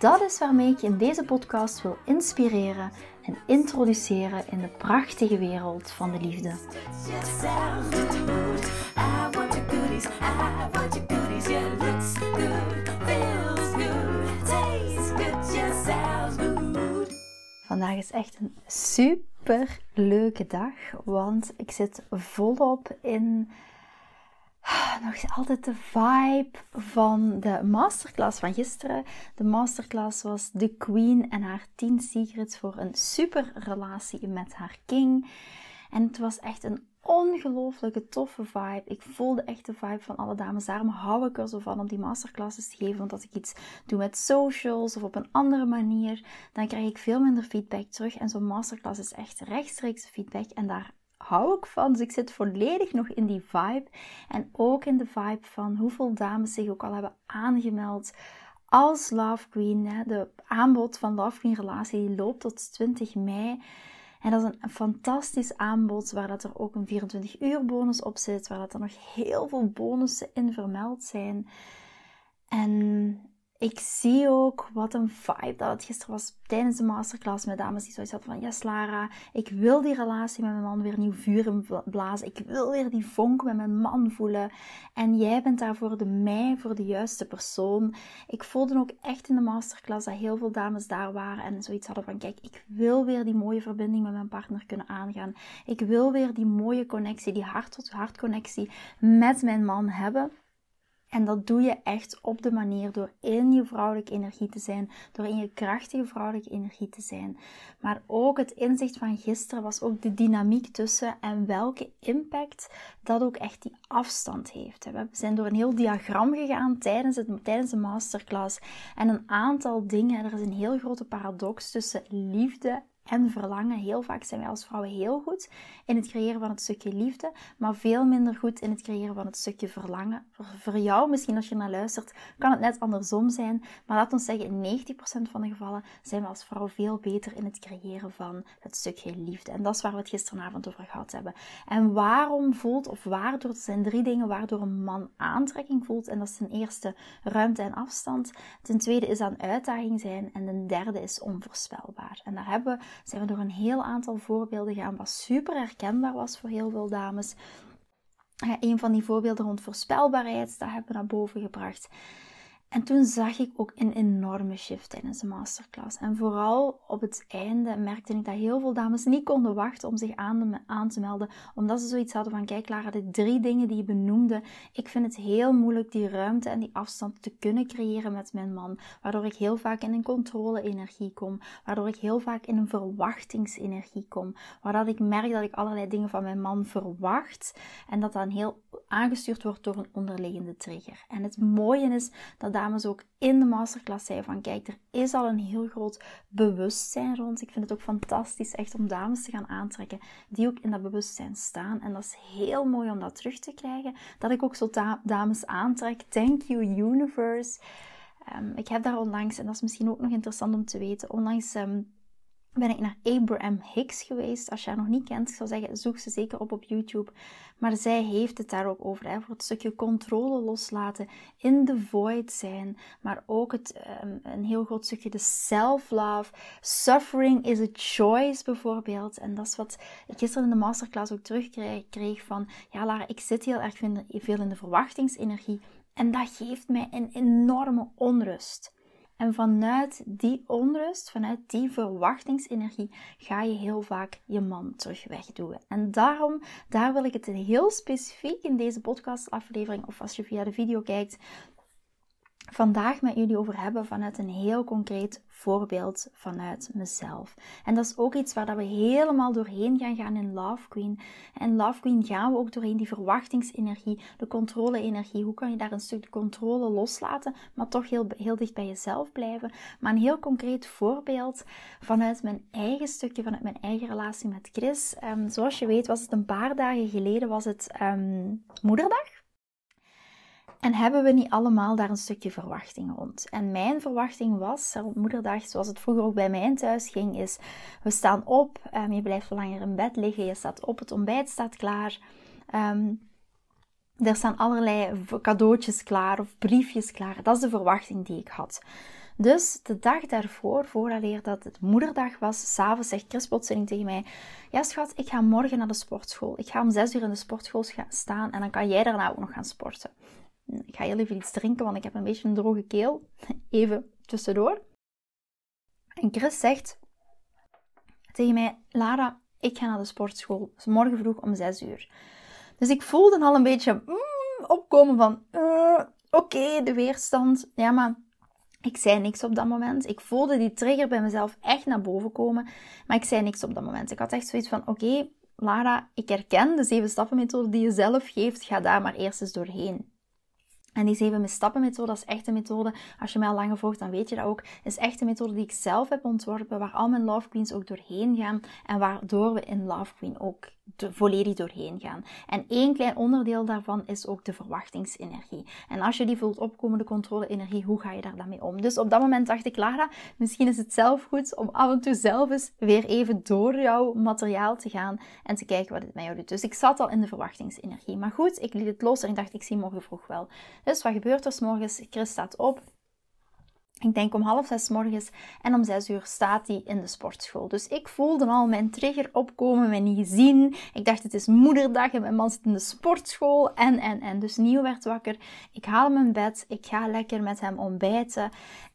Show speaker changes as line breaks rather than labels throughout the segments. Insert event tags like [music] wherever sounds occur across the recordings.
Dat is waarmee ik je in deze podcast wil inspireren en introduceren in de prachtige wereld van de liefde. Vandaag is echt een super leuke dag, want ik zit volop in nog altijd de vibe van de masterclass van gisteren. De masterclass was The Queen en haar 10 secrets voor een super relatie met haar king. En het was echt een ongelooflijke toffe vibe. Ik voelde echt de vibe van alle dames. Daarom hou ik er zo van om die masterclasses te geven. Want als ik iets doe met socials of op een andere manier, dan krijg ik veel minder feedback terug. En zo'n masterclass is echt rechtstreeks feedback. En daar hou ik van. Dus ik zit volledig nog in die vibe. En ook in de vibe van hoeveel dames zich ook al hebben aangemeld als Love Queen. Hè. De aanbod van Love Queen Relatie loopt tot 20 mei. En dat is een, fantastisch aanbod waar dat er ook een 24 uur bonus op zit. Waar dat er nog heel veel bonussen in vermeld zijn. En ik zie ook wat een vibe dat het gisteren was tijdens de masterclass met dames die zoiets hadden van yes Lara, ik wil die relatie met mijn man weer nieuw vuur blazen. Ik wil weer die vonk met mijn man voelen. En jij bent daar voor de mij, voor de juiste persoon. Ik voelde ook echt in de masterclass dat heel veel dames daar waren en zoiets hadden van kijk, ik wil weer die mooie verbinding met mijn partner kunnen aangaan. Ik wil weer die mooie connectie, die hart tot hart connectie met mijn man hebben. En dat doe je echt op de manier door in je vrouwelijke energie te zijn, door in je krachtige vrouwelijke energie te zijn. Maar ook het inzicht van gisteren was ook de dynamiek tussen en welke impact dat ook echt die afstand heeft. We zijn door een heel diagram gegaan tijdens, het, tijdens de masterclass en een aantal dingen. Er is een heel grote paradox tussen liefde en verlangen. Heel vaak zijn wij als vrouwen heel goed in het creëren van het stukje liefde, maar veel minder goed in het creëren van het stukje verlangen. Voor, jou, misschien als je naar luistert, kan het net andersom zijn, maar laat ons zeggen, in 90% van de gevallen zijn we als vrouw veel beter in het creëren van het stukje liefde. En dat is waar we het gisteravond over gehad hebben. En waarom voelt, of waardoor, er zijn drie dingen waardoor een man aantrekking voelt. En dat is ten eerste ruimte en afstand. Ten tweede is aan uitdaging zijn. En ten derde is onvoorspelbaar. En daar hebben we zijn we door een heel aantal voorbeelden gaan, wat super herkenbaar was voor heel veel dames. Een van die voorbeelden rond voorspelbaarheid, dat hebben we naar boven gebracht. En toen zag ik ook een enorme shift tijdens de masterclass. En vooral op het einde merkte ik dat heel veel dames niet konden wachten om zich aan, te melden. Omdat ze zoiets hadden van, kijk Lara, de drie dingen die je benoemde. Ik vind het heel moeilijk die ruimte en die afstand te kunnen creëren met mijn man. Waardoor ik heel vaak in een controle-energie kom. Waardoor ik heel vaak in een verwachtingsenergie kom. Waardoor ik merk dat ik allerlei dingen van mijn man verwacht. En dat dan heel aangestuurd wordt door een onderliggende trigger. En het mooie is dat dames ook in de masterclass zeiden van kijk, er is al een heel groot bewustzijn rond. Ik vind het ook fantastisch echt om dames te gaan aantrekken die ook in dat bewustzijn staan. En dat is heel mooi om dat terug te krijgen. Dat ik ook zo dames aantrek. Thank you universe. Um, ik heb daar onlangs, en dat is misschien ook nog interessant om te weten, onlangs um, ben ik naar Abraham Hicks geweest. Als je haar nog niet kent, ik zou zeggen, zoek ze zeker op op YouTube. Maar zij heeft het daar ook over, hè, voor het stukje controle loslaten, in the void zijn, maar ook het, um, een heel groot stukje de self-love. Suffering is a choice bijvoorbeeld. En dat is wat ik gisteren in de masterclass ook terugkreeg van, ja ik zit heel erg veel in de verwachtingsenergie en dat geeft mij een enorme onrust. En vanuit die onrust, vanuit die verwachtingsenergie, ga je heel vaak je man terug wegdoen. En daarom, daar wil ik het heel specifiek in deze podcastaflevering, of als je via de video kijkt, vandaag met jullie over hebben vanuit een heel concreet voorbeeld vanuit mezelf. En dat is ook iets waar dat we helemaal doorheen gaan gaan in Love Queen. En Love Queen gaan we ook doorheen die verwachtingsenergie, de controle-energie. Hoe kan je daar een stuk de controle loslaten, maar toch heel, heel dicht bij jezelf blijven? Maar een heel concreet voorbeeld vanuit mijn eigen stukje, vanuit mijn eigen relatie met Chris. Um, zoals je weet was het een paar dagen geleden, was het um, moederdag. En hebben we niet allemaal daar een stukje verwachting rond? En mijn verwachting was, rond moederdag, zoals het vroeger ook bij mij thuis ging, is we staan op, um, je blijft langer in bed liggen, je staat op, het ontbijt staat klaar. Um, er staan allerlei cadeautjes klaar of briefjes klaar. Dat is de verwachting die ik had. Dus de dag daarvoor, vooraleer dat het moederdag was, s'avonds zegt Chris plotseling tegen mij: Ja, schat, ik ga morgen naar de sportschool. Ik ga om zes uur in de sportschool staan en dan kan jij daarna ook nog gaan sporten. Ik ga heel even iets drinken, want ik heb een beetje een droge keel. [laughs] Even tussendoor. En Chris zegt tegen mij: Lara, ik ga naar de sportschool. Dus morgen vroeg om 6 uur. Dus ik voelde al een beetje mm, opkomen van: uh, Oké, de weerstand. Ja, maar ik zei niks op dat moment. Ik voelde die trigger bij mezelf echt naar boven komen. Maar ik zei niks op dat moment. Ik had echt zoiets van: Oké, Lara, ik herken de zeven stappen methode die je zelf geeft. Ga daar maar eerst eens doorheen. En die zeven stappen methode, dat is echt een methode. Als je mij al langer volgt, dan weet je dat ook. is echt een methode die ik zelf heb ontworpen, waar al mijn Love Queens ook doorheen gaan. En waardoor we in Love Queen ook volledig doorheen gaan. En één klein onderdeel daarvan is ook de verwachtingsenergie. En als je die voelt opkomen, de controle-energie, hoe ga je daar dan mee om? Dus op dat moment dacht ik, Lara, misschien is het zelf goed om af en toe zelf eens weer even door jouw materiaal te gaan en te kijken wat het met jou doet. Dus ik zat al in de verwachtingsenergie. Maar goed, ik liet het los en ik dacht, ik zie morgen vroeg wel. Dus wat gebeurt er s morgens? Chris staat op, ik denk om half zes morgens en om zes uur staat hij in de sportschool. Dus ik voelde al mijn trigger opkomen, mijn niet. Ik dacht het is moederdag en mijn man zit in de sportschool en en en. Dus Nieuw werd wakker. Ik haal mijn bed, ik ga lekker met hem ontbijten.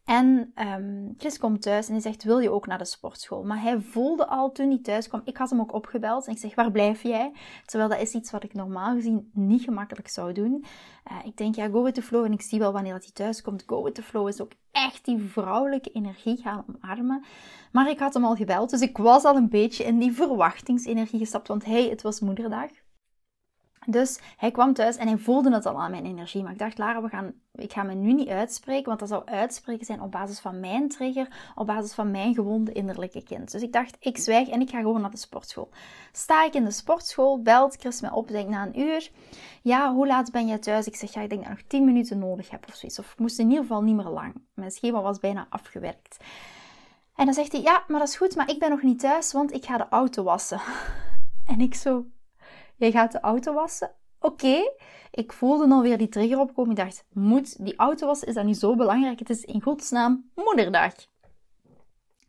En um, Chris komt thuis en hij zegt, wil je ook naar de sportschool? Maar hij voelde al toen hij thuis kwam, ik had hem ook opgebeld en ik zeg, waar blijf jij? Terwijl dat is iets wat ik normaal gezien niet gemakkelijk zou doen. Uh, ik denk, ja, go with the flow. En ik zie wel wanneer dat hij thuis komt. Go with the flow is ook echt die vrouwelijke energie gaan omarmen. Maar ik had hem al gebeld, dus ik was al een beetje in die verwachtingsenergie gestapt. Want hey, het was moederdag. Dus hij kwam thuis en hij voelde het al aan mijn energie. Maar ik dacht, Lara, we gaan, ik ga me nu niet uitspreken, want dat zou uitspreken zijn op basis van mijn trigger, op basis van mijn gewonde innerlijke kind. Dus ik dacht, ik zwijg en ik ga gewoon naar de sportschool. Sta ik in de sportschool, belt Chris me op, denk na een uur. Ja, hoe laat ben jij thuis? Ik zeg, ja, ik denk dat ik nog 10 minuten nodig heb of zoiets. Of ik moest in ieder geval niet meer lang. Mijn schema was bijna afgewerkt. En dan zegt hij, ja, maar dat is goed, maar ik ben nog niet thuis, want ik ga de auto wassen. [laughs] En ik zo, Jij gaat de auto wassen. Oké, ik voelde alweer die trigger opkomen. Ik dacht, moet die auto wassen? Is dat niet zo belangrijk? Het is in godsnaam moederdag.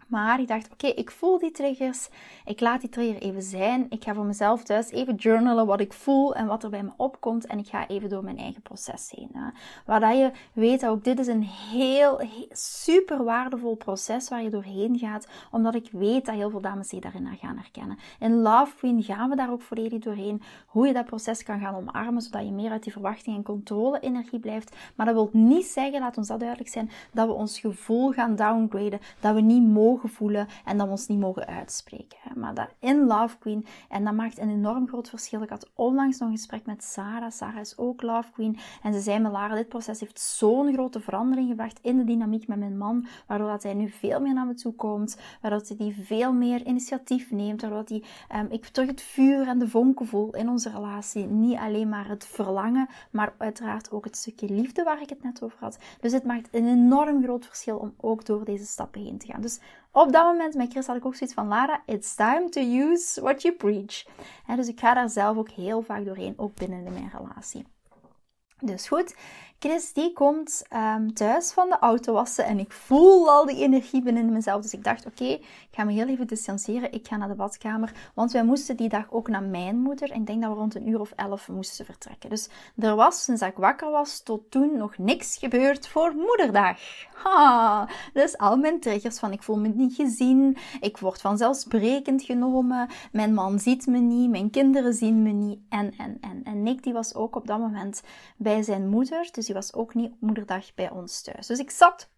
Maar ik dacht, oké, ik voel die triggers. Ik laat die trigger even zijn. Ik ga voor mezelf thuis even journalen wat ik voel en wat er bij me opkomt. En ik ga even door mijn eigen proces heen. Hè. Waar dat je weet dat ook dit is een heel, super waardevol proces waar je doorheen gaat. Omdat ik weet dat heel veel dames zich daarin gaan herkennen. In Love Queen gaan we daar ook volledig doorheen. Hoe je dat proces kan gaan omarmen, zodat je meer uit die verwachting en controle energie blijft. Maar dat wil niet zeggen, laat ons dat duidelijk zijn, dat we ons gevoel gaan downgraden. Dat we niet mogen voelen en dat we ons niet mogen uitspreken. Maar dat in Love Queen, en dat maakt een enorm groot verschil. Ik had onlangs nog een gesprek met Sarah. Sarah is ook Love Queen. En ze zei me, Lara, dit proces heeft zo'n grote verandering gebracht in de dynamiek met mijn man, waardoor dat hij nu veel meer naar me toe komt, waardoor hij die veel meer initiatief neemt, waardoor hij, um, ik terug het vuur en de vonken voel in onze relatie. Niet alleen maar het verlangen, maar uiteraard ook het stukje liefde waar ik het net over had. Dus het maakt een enorm groot verschil om ook door deze stappen heen te gaan. Dus op dat moment met Chris had ik ook zoiets van, Lara, it's time to use what you preach. dus ik ga daar zelf ook heel vaak doorheen, ook binnen in mijn relatie. Dus goed, Chris die komt um, thuis van de auto wassen en ik voel al die energie binnen mezelf. Dus ik dacht, oké, ik ga me heel even distancieren. Ik ga naar de badkamer, want wij moesten die dag ook naar mijn moeder. En ik denk dat we rond een uur of elf moesten vertrekken. Dus er was, sinds ik wakker was, tot toen nog niks gebeurd voor moederdag. Ha, dus al mijn triggers van ik voel me niet gezien, ik word vanzelfsprekend genomen, mijn man ziet me niet, mijn kinderen zien me niet. En, en, en, en Nick die was ook op dat moment bij zijn moeder. Dus die was ook niet op moederdag bij ons thuis. Dus ik zat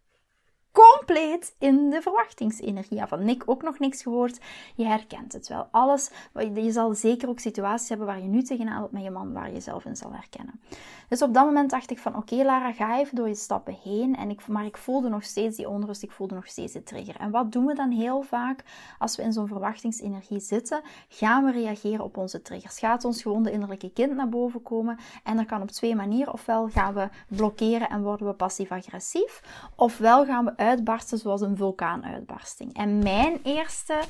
compleet in de verwachtingsenergie. van Nick ook nog niks gehoord. Je herkent het wel. Alles, je zal zeker ook situaties hebben waar je nu tegenaan loopt met je man, waar je jezelf in zal herkennen. Dus op dat moment dacht ik van, oké Lara, ga even door je stappen heen. En ik, maar ik voelde nog steeds die onrust, ik voelde nog steeds de trigger. En wat doen we dan heel vaak als we in zo'n verwachtingsenergie zitten? Gaan we reageren op onze triggers? Gaat ons gewoon de innerlijke kind naar boven komen? En dat kan op twee manieren. Ofwel gaan we blokkeren en worden we passief-agressief. Ofwel gaan we uitbarsten zoals een vulkaanuitbarsting. En mijn eerste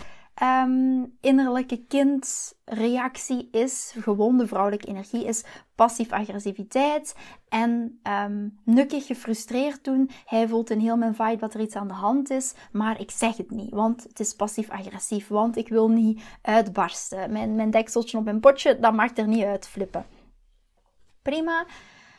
um, innerlijke kindreactie is, gewonde vrouwelijke energie is passief-agressiviteit en um, nukkig gefrustreerd doen. Hij voelt in heel mijn vibe dat er iets aan de hand is, maar ik zeg het niet, want het is passief-agressief, want ik wil niet uitbarsten. Mijn, mijn dekseltje op mijn potje, dat mag er niet uitflippen. Prima.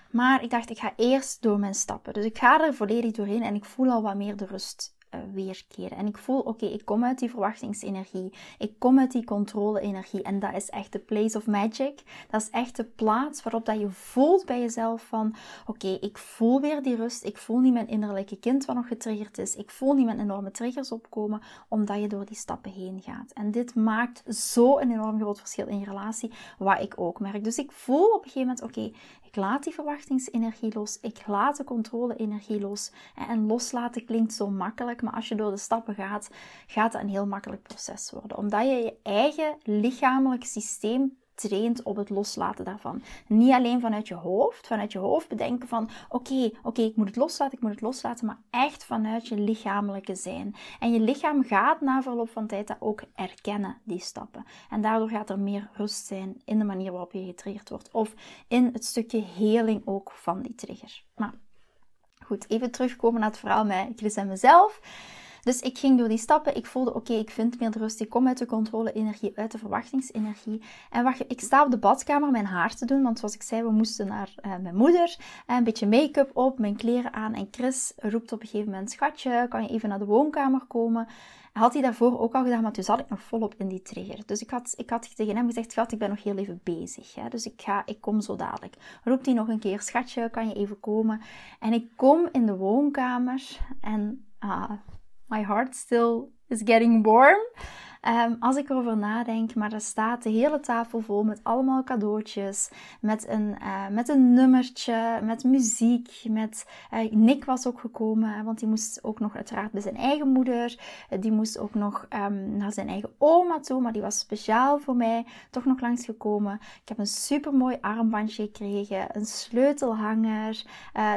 Maar ik dacht, ik ga eerst door mijn stappen. Dus ik ga er volledig doorheen en ik voel al wat meer de rust uh, weerkeren. En ik voel, oké, ik kom uit die verwachtingsenergie. Ik kom uit die controle-energie. En dat is echt de place of magic. Dat is echt de plaats waarop dat je voelt bij jezelf van, oké, ik voel weer die rust. Ik voel niet mijn innerlijke kind wat nog getriggerd is. Ik voel niet mijn enorme triggers opkomen, omdat je door die stappen heen gaat. En dit maakt zo een enorm groot verschil in je relatie, wat ik ook merk. Dus ik voel op een gegeven moment, oké, ik laat die verwachtingsenergie los. Ik laat de controle-energie los. En loslaten klinkt zo makkelijk, maar als je door de stappen gaat, gaat dat een heel makkelijk proces worden. Omdat je je eigen lichamelijk systeem traint op het loslaten daarvan. Niet alleen vanuit je hoofd, vanuit je hoofd bedenken van oké, oké, ik moet het loslaten, ik moet het loslaten, maar echt vanuit je lichamelijke zijn. En je lichaam gaat na verloop van tijd dat ook erkennen, die stappen. En daardoor gaat er meer rust zijn in de manier waarop je getriggerd wordt. Of in het stukje heling ook van die trigger. Maar goed, even terugkomen naar het verhaal met Chris en mezelf. Dus ik ging door die stappen. Ik voelde, oké, ik vind meer rust. Ik kom uit de controle-energie, uit de verwachtingsenergie. En wacht, ik sta op de badkamer mijn haar te doen. Want zoals ik zei, we moesten naar uh, mijn moeder. Een beetje make-up op, mijn kleren aan. En Chris roept op een gegeven moment, schatje, kan je even naar de woonkamer komen? Had hij daarvoor ook al gedaan, maar toen zat ik nog volop in die trigger. Dus ik had, ik had tegen hem gezegd, schat, ik ben nog heel even bezig. Hè? Dus ik, ga, ik kom zo dadelijk. Roept hij nog een keer, schatje, kan je even komen? En ik kom in de woonkamer en... Ah, my heart still is getting warm. Um, als ik erover nadenk, maar er staat de hele tafel vol met allemaal cadeautjes, met een, uh, met een nummertje, met muziek, met... Uh, Nick was ook gekomen, want die moest ook nog uiteraard bij zijn eigen moeder. Uh, die moest ook nog um, naar zijn eigen oma toe, maar die was speciaal voor mij toch nog langsgekomen. Ik heb een super mooi armbandje gekregen, een sleutelhanger,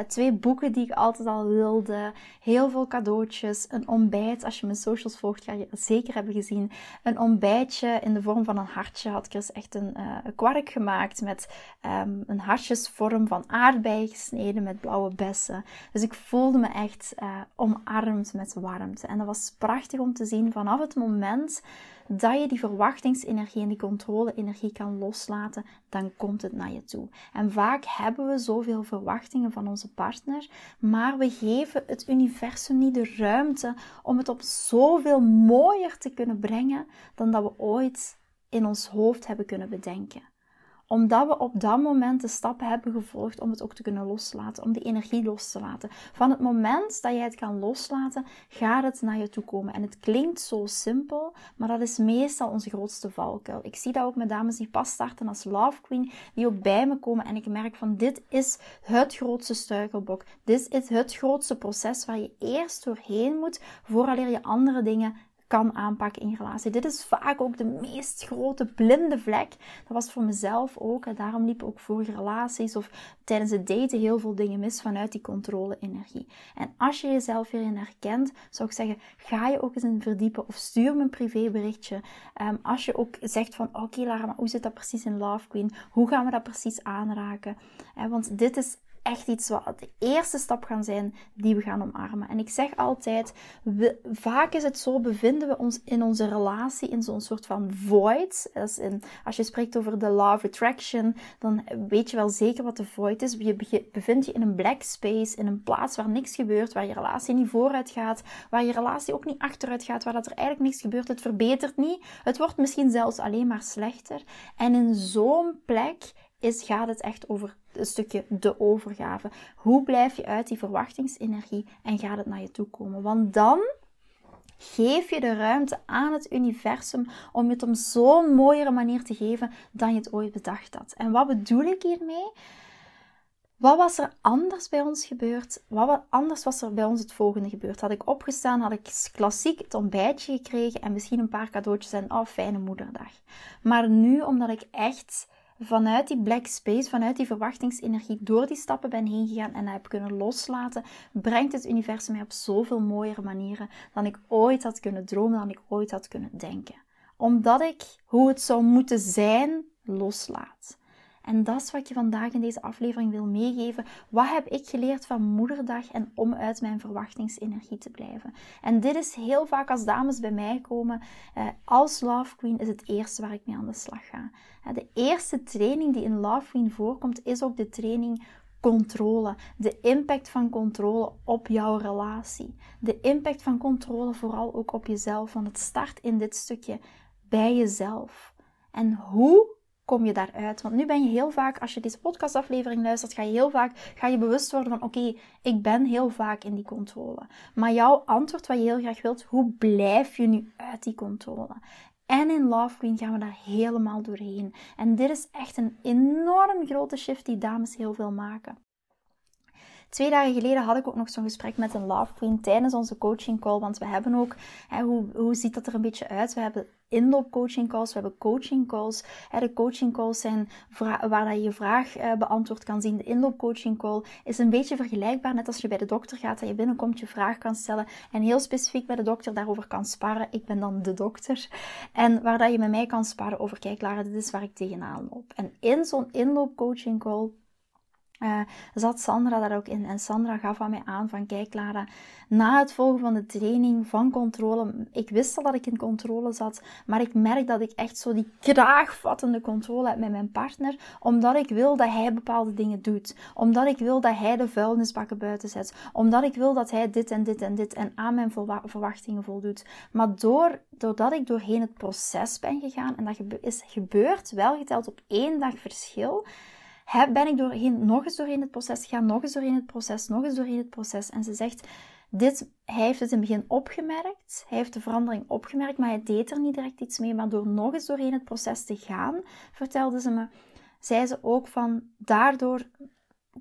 twee boeken die ik altijd al wilde, heel veel cadeautjes, een ontbijt. Als je mijn socials volgt, ga je zeker hebben gezien een ontbijtje in de vorm van een hartje. Had Chris echt een, uh, kwark gemaakt met um, een hartjesvorm van aardbeien gesneden met blauwe bessen. Dus ik voelde me echt uh, omarmd met warmte. En dat was prachtig om te zien vanaf het moment dat je die verwachtingsenergie en die controle-energie kan loslaten, dan komt het naar je toe. En vaak hebben we zoveel verwachtingen van onze partner, maar we geven het universum niet de ruimte om het op zoveel mooier te kunnen brengen dan dat we ooit in ons hoofd hebben kunnen bedenken omdat we op dat moment de stappen hebben gevolgd om het ook te kunnen loslaten, om die energie los te laten. Van het moment dat jij het kan loslaten, gaat het naar je toe komen. En het klinkt zo simpel, maar dat is meestal onze grootste valkuil. Ik zie dat ook met dames die pas starten als Love Queen, die ook bij me komen en ik merk van dit is het grootste struikelblok. Dit is het grootste proces waar je eerst doorheen moet vooraleer je andere dingen kan aanpakken in relatie. Dit is vaak ook de meest grote blinde vlek. Dat was voor mezelf ook. En daarom liepen ook vorige relaties of tijdens het daten heel veel dingen mis vanuit die controle-energie. En als je jezelf hierin herkent, zou ik zeggen, ga je ook eens in verdiepen of stuur me een privéberichtje. Um, als je ook zegt van, oké Lara, maar hoe zit dat precies in Love Queen? Hoe gaan we dat precies aanraken? want dit is echt iets wat de eerste stap gaan zijn die we gaan omarmen. En ik zeg altijd, vaak is het zo, bevinden we ons in onze relatie in zo'n soort van void. Als, in, als je spreekt over de law of attraction, dan weet je wel zeker wat de void is. Je bevindt je in een black space, in een plaats waar niks gebeurt, waar je relatie niet vooruit gaat, waar je relatie ook niet achteruit gaat, waar dat er eigenlijk niks gebeurt. Het verbetert niet. Het wordt misschien zelfs alleen maar slechter. En in zo'n plek is, gaat het echt over een stukje de overgave. Hoe blijf je uit die verwachtingsenergie en gaat het naar je toe komen? Want dan geef je de ruimte aan het universum om het op zo'n mooiere manier te geven dan je het ooit bedacht had. En wat bedoel ik hiermee? Wat was er anders bij ons gebeurd? Wat anders was er bij ons het volgende gebeurd? Had ik opgestaan, had ik klassiek het ontbijtje gekregen en misschien een paar cadeautjes en oh, fijne moederdag. Maar nu, omdat ik echt vanuit die black space, vanuit die verwachtingsenergie, door die stappen ben heen gegaan en heb kunnen loslaten, brengt het universum mij op zoveel mooiere manieren dan ik ooit had kunnen dromen, dan ik ooit had kunnen denken. Omdat ik hoe het zou moeten zijn, loslaat. En dat is wat je vandaag in deze aflevering wil meegeven. Wat heb ik geleerd van moederdag en om uit mijn verwachtingsenergie te blijven? En dit is heel vaak als dames bij mij komen, eh, als Love Queen is het eerste waar ik mee aan de slag ga. De eerste training die in Love Queen voorkomt, is ook de training controle. De impact van controle op jouw relatie. De impact van controle vooral ook op jezelf. Want het start in dit stukje bij jezelf. En hoe kom je daaruit? Want nu ben je heel vaak, als je deze podcastaflevering luistert, ga je heel vaak ga je bewust worden van oké, ik ben heel vaak in die controle. Maar jouw antwoord wat je heel graag wilt, hoe blijf je nu uit die controle? En in Love Queen gaan we daar helemaal doorheen. En dit is echt een enorm grote shift die dames heel veel maken. Twee dagen geleden had ik ook nog zo'n gesprek met een Love Queen tijdens onze coaching call. Want we hebben ook, hè, hoe, hoe ziet dat er een beetje uit? We hebben inloopcoaching calls, we hebben coaching calls. De coaching calls zijn waar je vraag eh, beantwoord kan zien. De inloopcoaching call is een beetje vergelijkbaar, net als je bij de dokter gaat, dat je binnenkomt, je vraag kan stellen en heel specifiek bij de dokter daarover kan sparren. Ik ben dan de dokter. En waar dat je met mij kan sparren over, kijk Lara, dit is waar ik tegenaan loop. En in zo'n inloopcoaching call uh, zat Sandra daar ook in. En Sandra gaf aan mij aan van, kijk Lara, na het volgen van de training van controle, ik wist al dat ik in controle zat, maar ik merk dat ik echt zo die kraagvattende controle heb met mijn partner, omdat ik wil dat hij bepaalde dingen doet. Omdat ik wil dat hij de vuilnisbakken buiten zet. Omdat ik wil dat hij dit en dit en dit en aan mijn verwachtingen voldoet. Maar door, doordat ik doorheen het proces ben gegaan, en dat is gebeurd, wel geteld op één dag verschil, heb, ben ik doorheen, nog eens doorheen het proces gegaan, nog eens doorheen het proces, nog eens doorheen het proces. En ze zegt, dit, hij heeft het in het begin opgemerkt, hij heeft de verandering opgemerkt, maar hij deed er niet direct iets mee. Maar door nog eens doorheen het proces te gaan, vertelde ze me, zei ze ook van, daardoor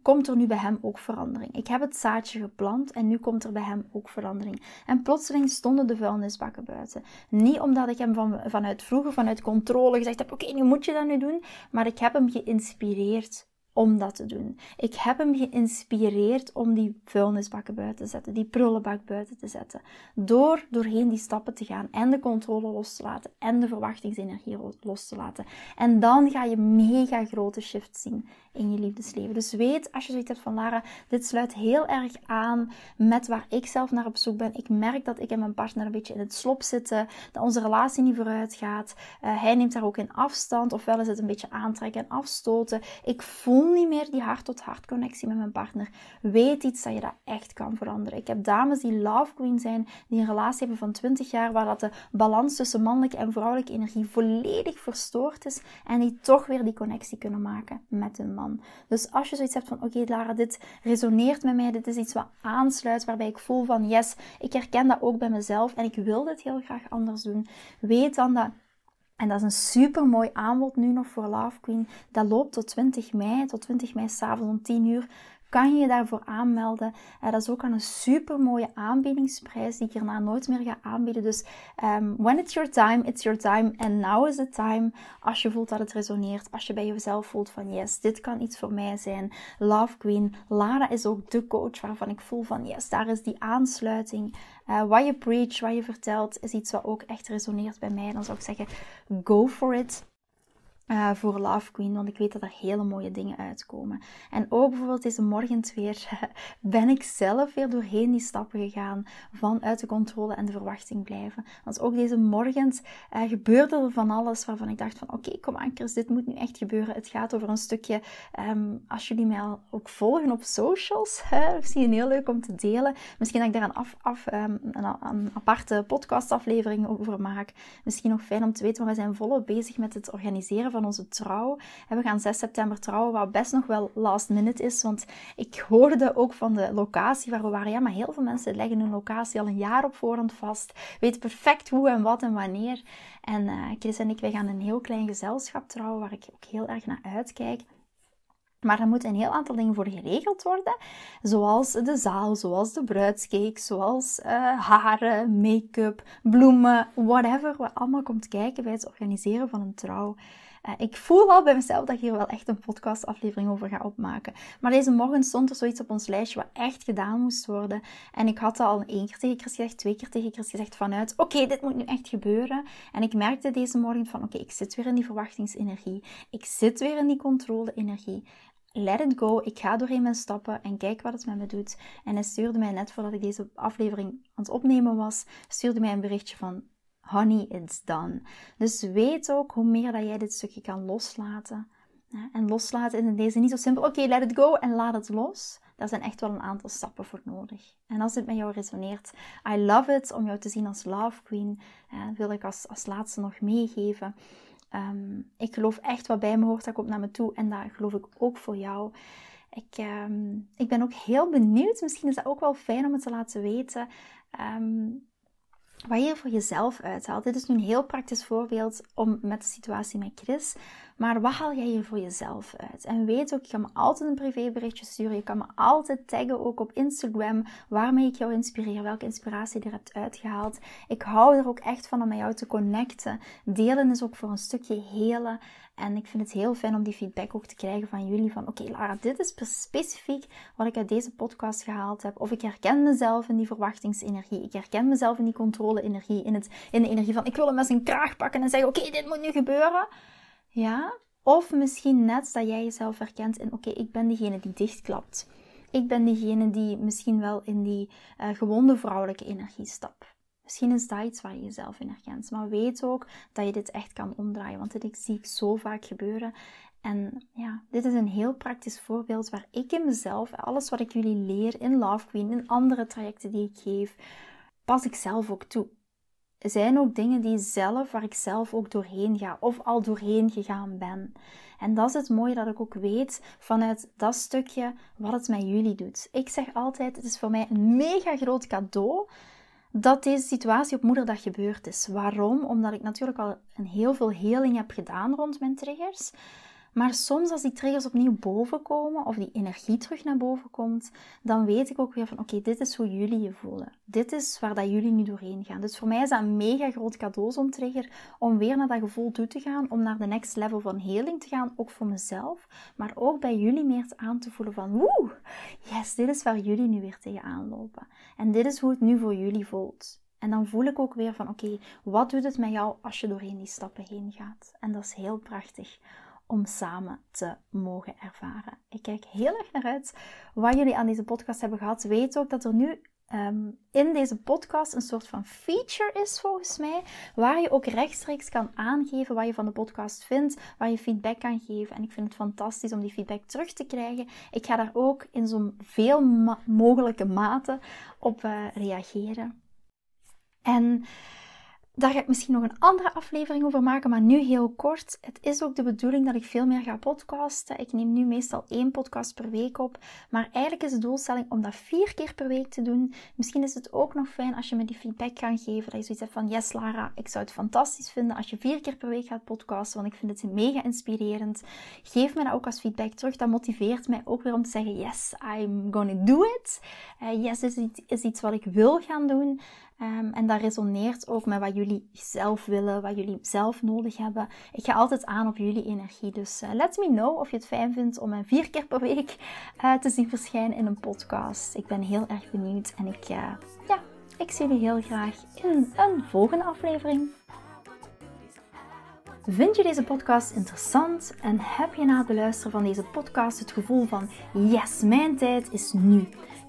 komt er nu bij hem ook verandering. Ik heb het zaadje geplant en nu komt er bij hem ook verandering. En plotseling stonden de vuilnisbakken buiten. Niet omdat ik hem van, vanuit vroeger, vanuit controle gezegd heb: oké, nu moet je dat nu doen. Maar ik heb hem geïnspireerd om dat te doen. Ik heb hem geïnspireerd om die vuilnisbakken buiten te zetten, die prullenbak buiten te zetten. Door doorheen die stappen te gaan en de controle los te laten en de verwachtingsenergie los te laten. En dan ga je mega grote shift zien in je liefdesleven. Dus weet, als je zoiets hebt van Lara, dit sluit heel erg aan met waar ik zelf naar op zoek ben. Ik merk dat ik en mijn partner een beetje in het slop zitten, dat onze relatie niet vooruit gaat. Uh, hij neemt daar ook in afstand, ofwel is het een beetje aantrekken en afstoten. Ik voel niet meer die hart-tot-hart connectie met mijn partner. Weet iets dat je dat echt kan veranderen. Ik heb dames die love queen zijn, die een relatie hebben van 20 jaar, waar dat de balans tussen mannelijke en vrouwelijke energie volledig verstoord is en die toch weer die connectie kunnen maken met hun man. Dus als je zoiets hebt van, oké Lara, dit resoneert met mij, dit is iets wat aansluit, waarbij ik voel van, yes, ik herken dat ook bij mezelf en ik wil dit heel graag anders doen. Weet dan dat en dat is een super mooi aanbod nu nog voor Love Queen. Dat loopt tot 20 mei, tot 20 mei s'avonds om 10 uur kan je je daarvoor aanmelden. Uh, dat is ook aan een super mooie aanbiedingsprijs die ik hierna nooit meer ga aanbieden. Dus um, when it's your time, it's your time. And now is the time. Als je voelt dat het resoneert. Als je bij jezelf voelt van yes, dit kan iets voor mij zijn. Love Queen. Lara is ook de coach waarvan ik voel van yes, daar is die aansluiting. Uh, wat je preach, wat je vertelt, is iets wat ook echt resoneert bij mij. Dan zou ik zeggen, go for it. Uh, voor Love Queen, want ik weet dat er hele mooie dingen uitkomen. En ook bijvoorbeeld deze morgen weer [laughs] ben ik zelf weer doorheen die stappen gegaan van uit de controle en de verwachting blijven. Want ook deze morgen uh, gebeurde er van alles waarvan ik dacht van oké, kom aan Chris, dit moet nu echt gebeuren. Het gaat over een stukje, um, als jullie mij ook volgen op socials, hè, misschien heel leuk om te delen. Misschien dat ik daar een, af, af, um, een, een aparte podcastaflevering over maak. Misschien nog fijn om te weten, maar we zijn volop bezig met het organiseren van onze trouw. En we gaan 6 september trouwen, wat best nog wel last minute is. Want ik hoorde ook van de locatie waar we waren. Ja, maar heel veel mensen leggen hun locatie al een jaar op voorhand vast. Weten perfect hoe en wat en wanneer. En uh, Chris en ik, wij gaan een heel klein gezelschap trouwen, waar ik ook heel erg naar uitkijk. Maar er moeten een heel aantal dingen voor geregeld worden. Zoals de zaal, zoals de bruidscake, zoals uh, haren, make-up, bloemen, whatever. Wat allemaal komt kijken bij het organiseren van een trouw. Uh, ik voel al bij mezelf dat ik hier wel echt een podcastaflevering over ga opmaken. Maar deze morgen stond er zoiets op ons lijstje wat echt gedaan moest worden. En ik had al één keer tegen Chris gezegd, twee keer tegen Chris gezegd vanuit... Oké, dit moet nu echt gebeuren. En ik merkte deze morgen van... Oké, ik zit weer in die verwachtingsenergie. Ik zit weer in die controle-energie let it go. Ik ga doorheen mijn stappen en kijk wat het met me doet. En hij stuurde mij net voordat ik deze aflevering aan het opnemen was, stuurde mij een berichtje van Honey, it's done. Dus weet ook hoe meer dat jij dit stukje kan loslaten. En loslaten in deze niet zo simpel, oké, let it go en laat het los. Daar zijn echt wel een aantal stappen voor nodig. En als dit met jou resoneert, I love it om jou te zien als Love Queen. wil ik als, als laatste nog meegeven. Ehm, ik geloof echt wat bij me hoort, dat komt naar me toe. En dat geloof ik ook voor jou. Ik, ehm, ik ben ook heel benieuwd. Misschien is dat ook wel fijn om het te laten weten. Um, wat je voor jezelf uithaalt. Dit is nu een heel praktisch voorbeeld om met de situatie met Chris. Maar wat haal jij hier voor jezelf uit? En weet ook, je kan me altijd een privéberichtje sturen. Je kan me altijd taggen, ook op Instagram, waarmee ik jou inspireer, welke inspiratie je er hebt uitgehaald. Ik hou er ook echt van om met jou te connecten. Delen is ook voor een stukje helen. En ik vind het heel fijn om die feedback ook te krijgen van jullie. Van oké, Lara, dit is specifiek wat ik uit deze podcast gehaald heb. Of ik herken mezelf in die verwachtingsenergie. Ik herken mezelf in die controle-energie. In, het, in de energie van ik wil hem met zijn kraag pakken en zeggen: oké, dit moet nu gebeuren. Ja? Of misschien net dat jij jezelf herkent in, oké, ik ben diegene die dichtklapt. Ik ben diegene die misschien wel in die uh, gewonde vrouwelijke energie stapt. Misschien is dat iets waar je jezelf in herkent. Maar weet ook dat je dit echt kan omdraaien. Want dit zie ik zo vaak gebeuren. En ja, dit is een heel praktisch voorbeeld waar ik in mezelf, alles wat ik jullie leer in Love Queen, in andere trajecten die ik geef, pas ik zelf ook toe zijn ook dingen die zelf, waar ik zelf ook doorheen ga of al doorheen gegaan ben. En dat is het mooie dat ik ook weet vanuit dat stukje wat het met jullie doet. Ik zeg altijd, het is voor mij een mega groot cadeau dat deze situatie op moederdag gebeurd is. Waarom? Omdat ik natuurlijk al een heel veel heling heb gedaan rond mijn triggers. Maar soms als die triggers opnieuw boven komen, of die energie terug naar boven komt, dan weet ik ook weer van oké, dit is hoe jullie je voelen. Dit is waar dat jullie nu doorheen gaan. Dus voor mij is dat een mega groot cadeau, zo'n trigger, om weer naar dat gevoel toe te gaan, om naar de next level van heling te gaan, ook voor mezelf, maar ook bij jullie meer aan te voelen van woe, yes, dit is waar jullie nu weer tegenaan lopen. En dit is hoe het nu voor jullie voelt. En dan voel ik ook weer van oké, wat doet het met jou als je doorheen die stappen heen gaat? En dat is heel prachtig om samen te mogen ervaren. Ik kijk heel erg naar uit wat jullie aan deze podcast hebben gehad. Weet ook dat er nu ehm, in deze podcast een soort van feature is volgens mij, waar je ook rechtstreeks kan aangeven wat je van de podcast vindt, waar je feedback kan geven. En ik vind het fantastisch om die feedback terug te krijgen. Ik ga daar ook in zo'n veel mogelijke mate op uh, reageren. En daar ga ik misschien nog een andere aflevering over maken, maar nu heel kort. Het is ook de bedoeling dat ik veel meer ga podcasten. Ik neem nu meestal één podcast per week op, maar eigenlijk is de doelstelling om dat vier keer per week te doen. Misschien is het ook nog fijn als je me die feedback kan geven, dat je zoiets hebt van, yes Lara, ik zou het fantastisch vinden als je vier keer per week gaat podcasten, want ik vind het mega inspirerend. Geef me dat ook als feedback terug, dat motiveert mij ook weer om te zeggen, yes, I'm gonna do it. Uh, yes, is iets wat ik wil gaan doen. Um, en dat resoneert ook met wat jullie zelf willen, wat jullie zelf nodig hebben. Ik ga altijd aan op jullie energie. Dus uh, let me know of je het fijn vindt om mij vier keer per week uh, te zien verschijnen in een podcast. Ik ben heel erg benieuwd en ik, uh, ja, ik zie jullie heel graag in een volgende aflevering. Vind je deze podcast interessant en heb je na het beluisteren van deze podcast het gevoel van yes, mijn tijd is nu?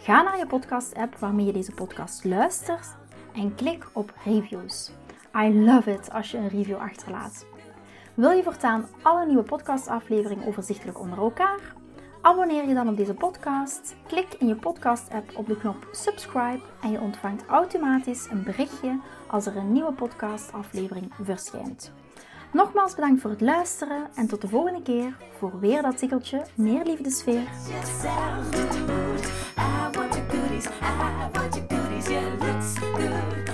Ga naar je podcast-app waarmee je deze podcast luistert en klik op reviews. I love it als je een review achterlaat. Wil je voortaan alle nieuwe podcastafleveringen overzichtelijk onder elkaar? Abonneer je dan op deze podcast, klik in je podcast-app op de knop subscribe en je ontvangt automatisch een berichtje als er een nieuwe podcastaflevering verschijnt. Nogmaals bedankt voor het luisteren en tot de volgende keer voor weer dat tikkeltje meer liefdesfeer. I want your goodies. I want your goodies. Yeah, looks good.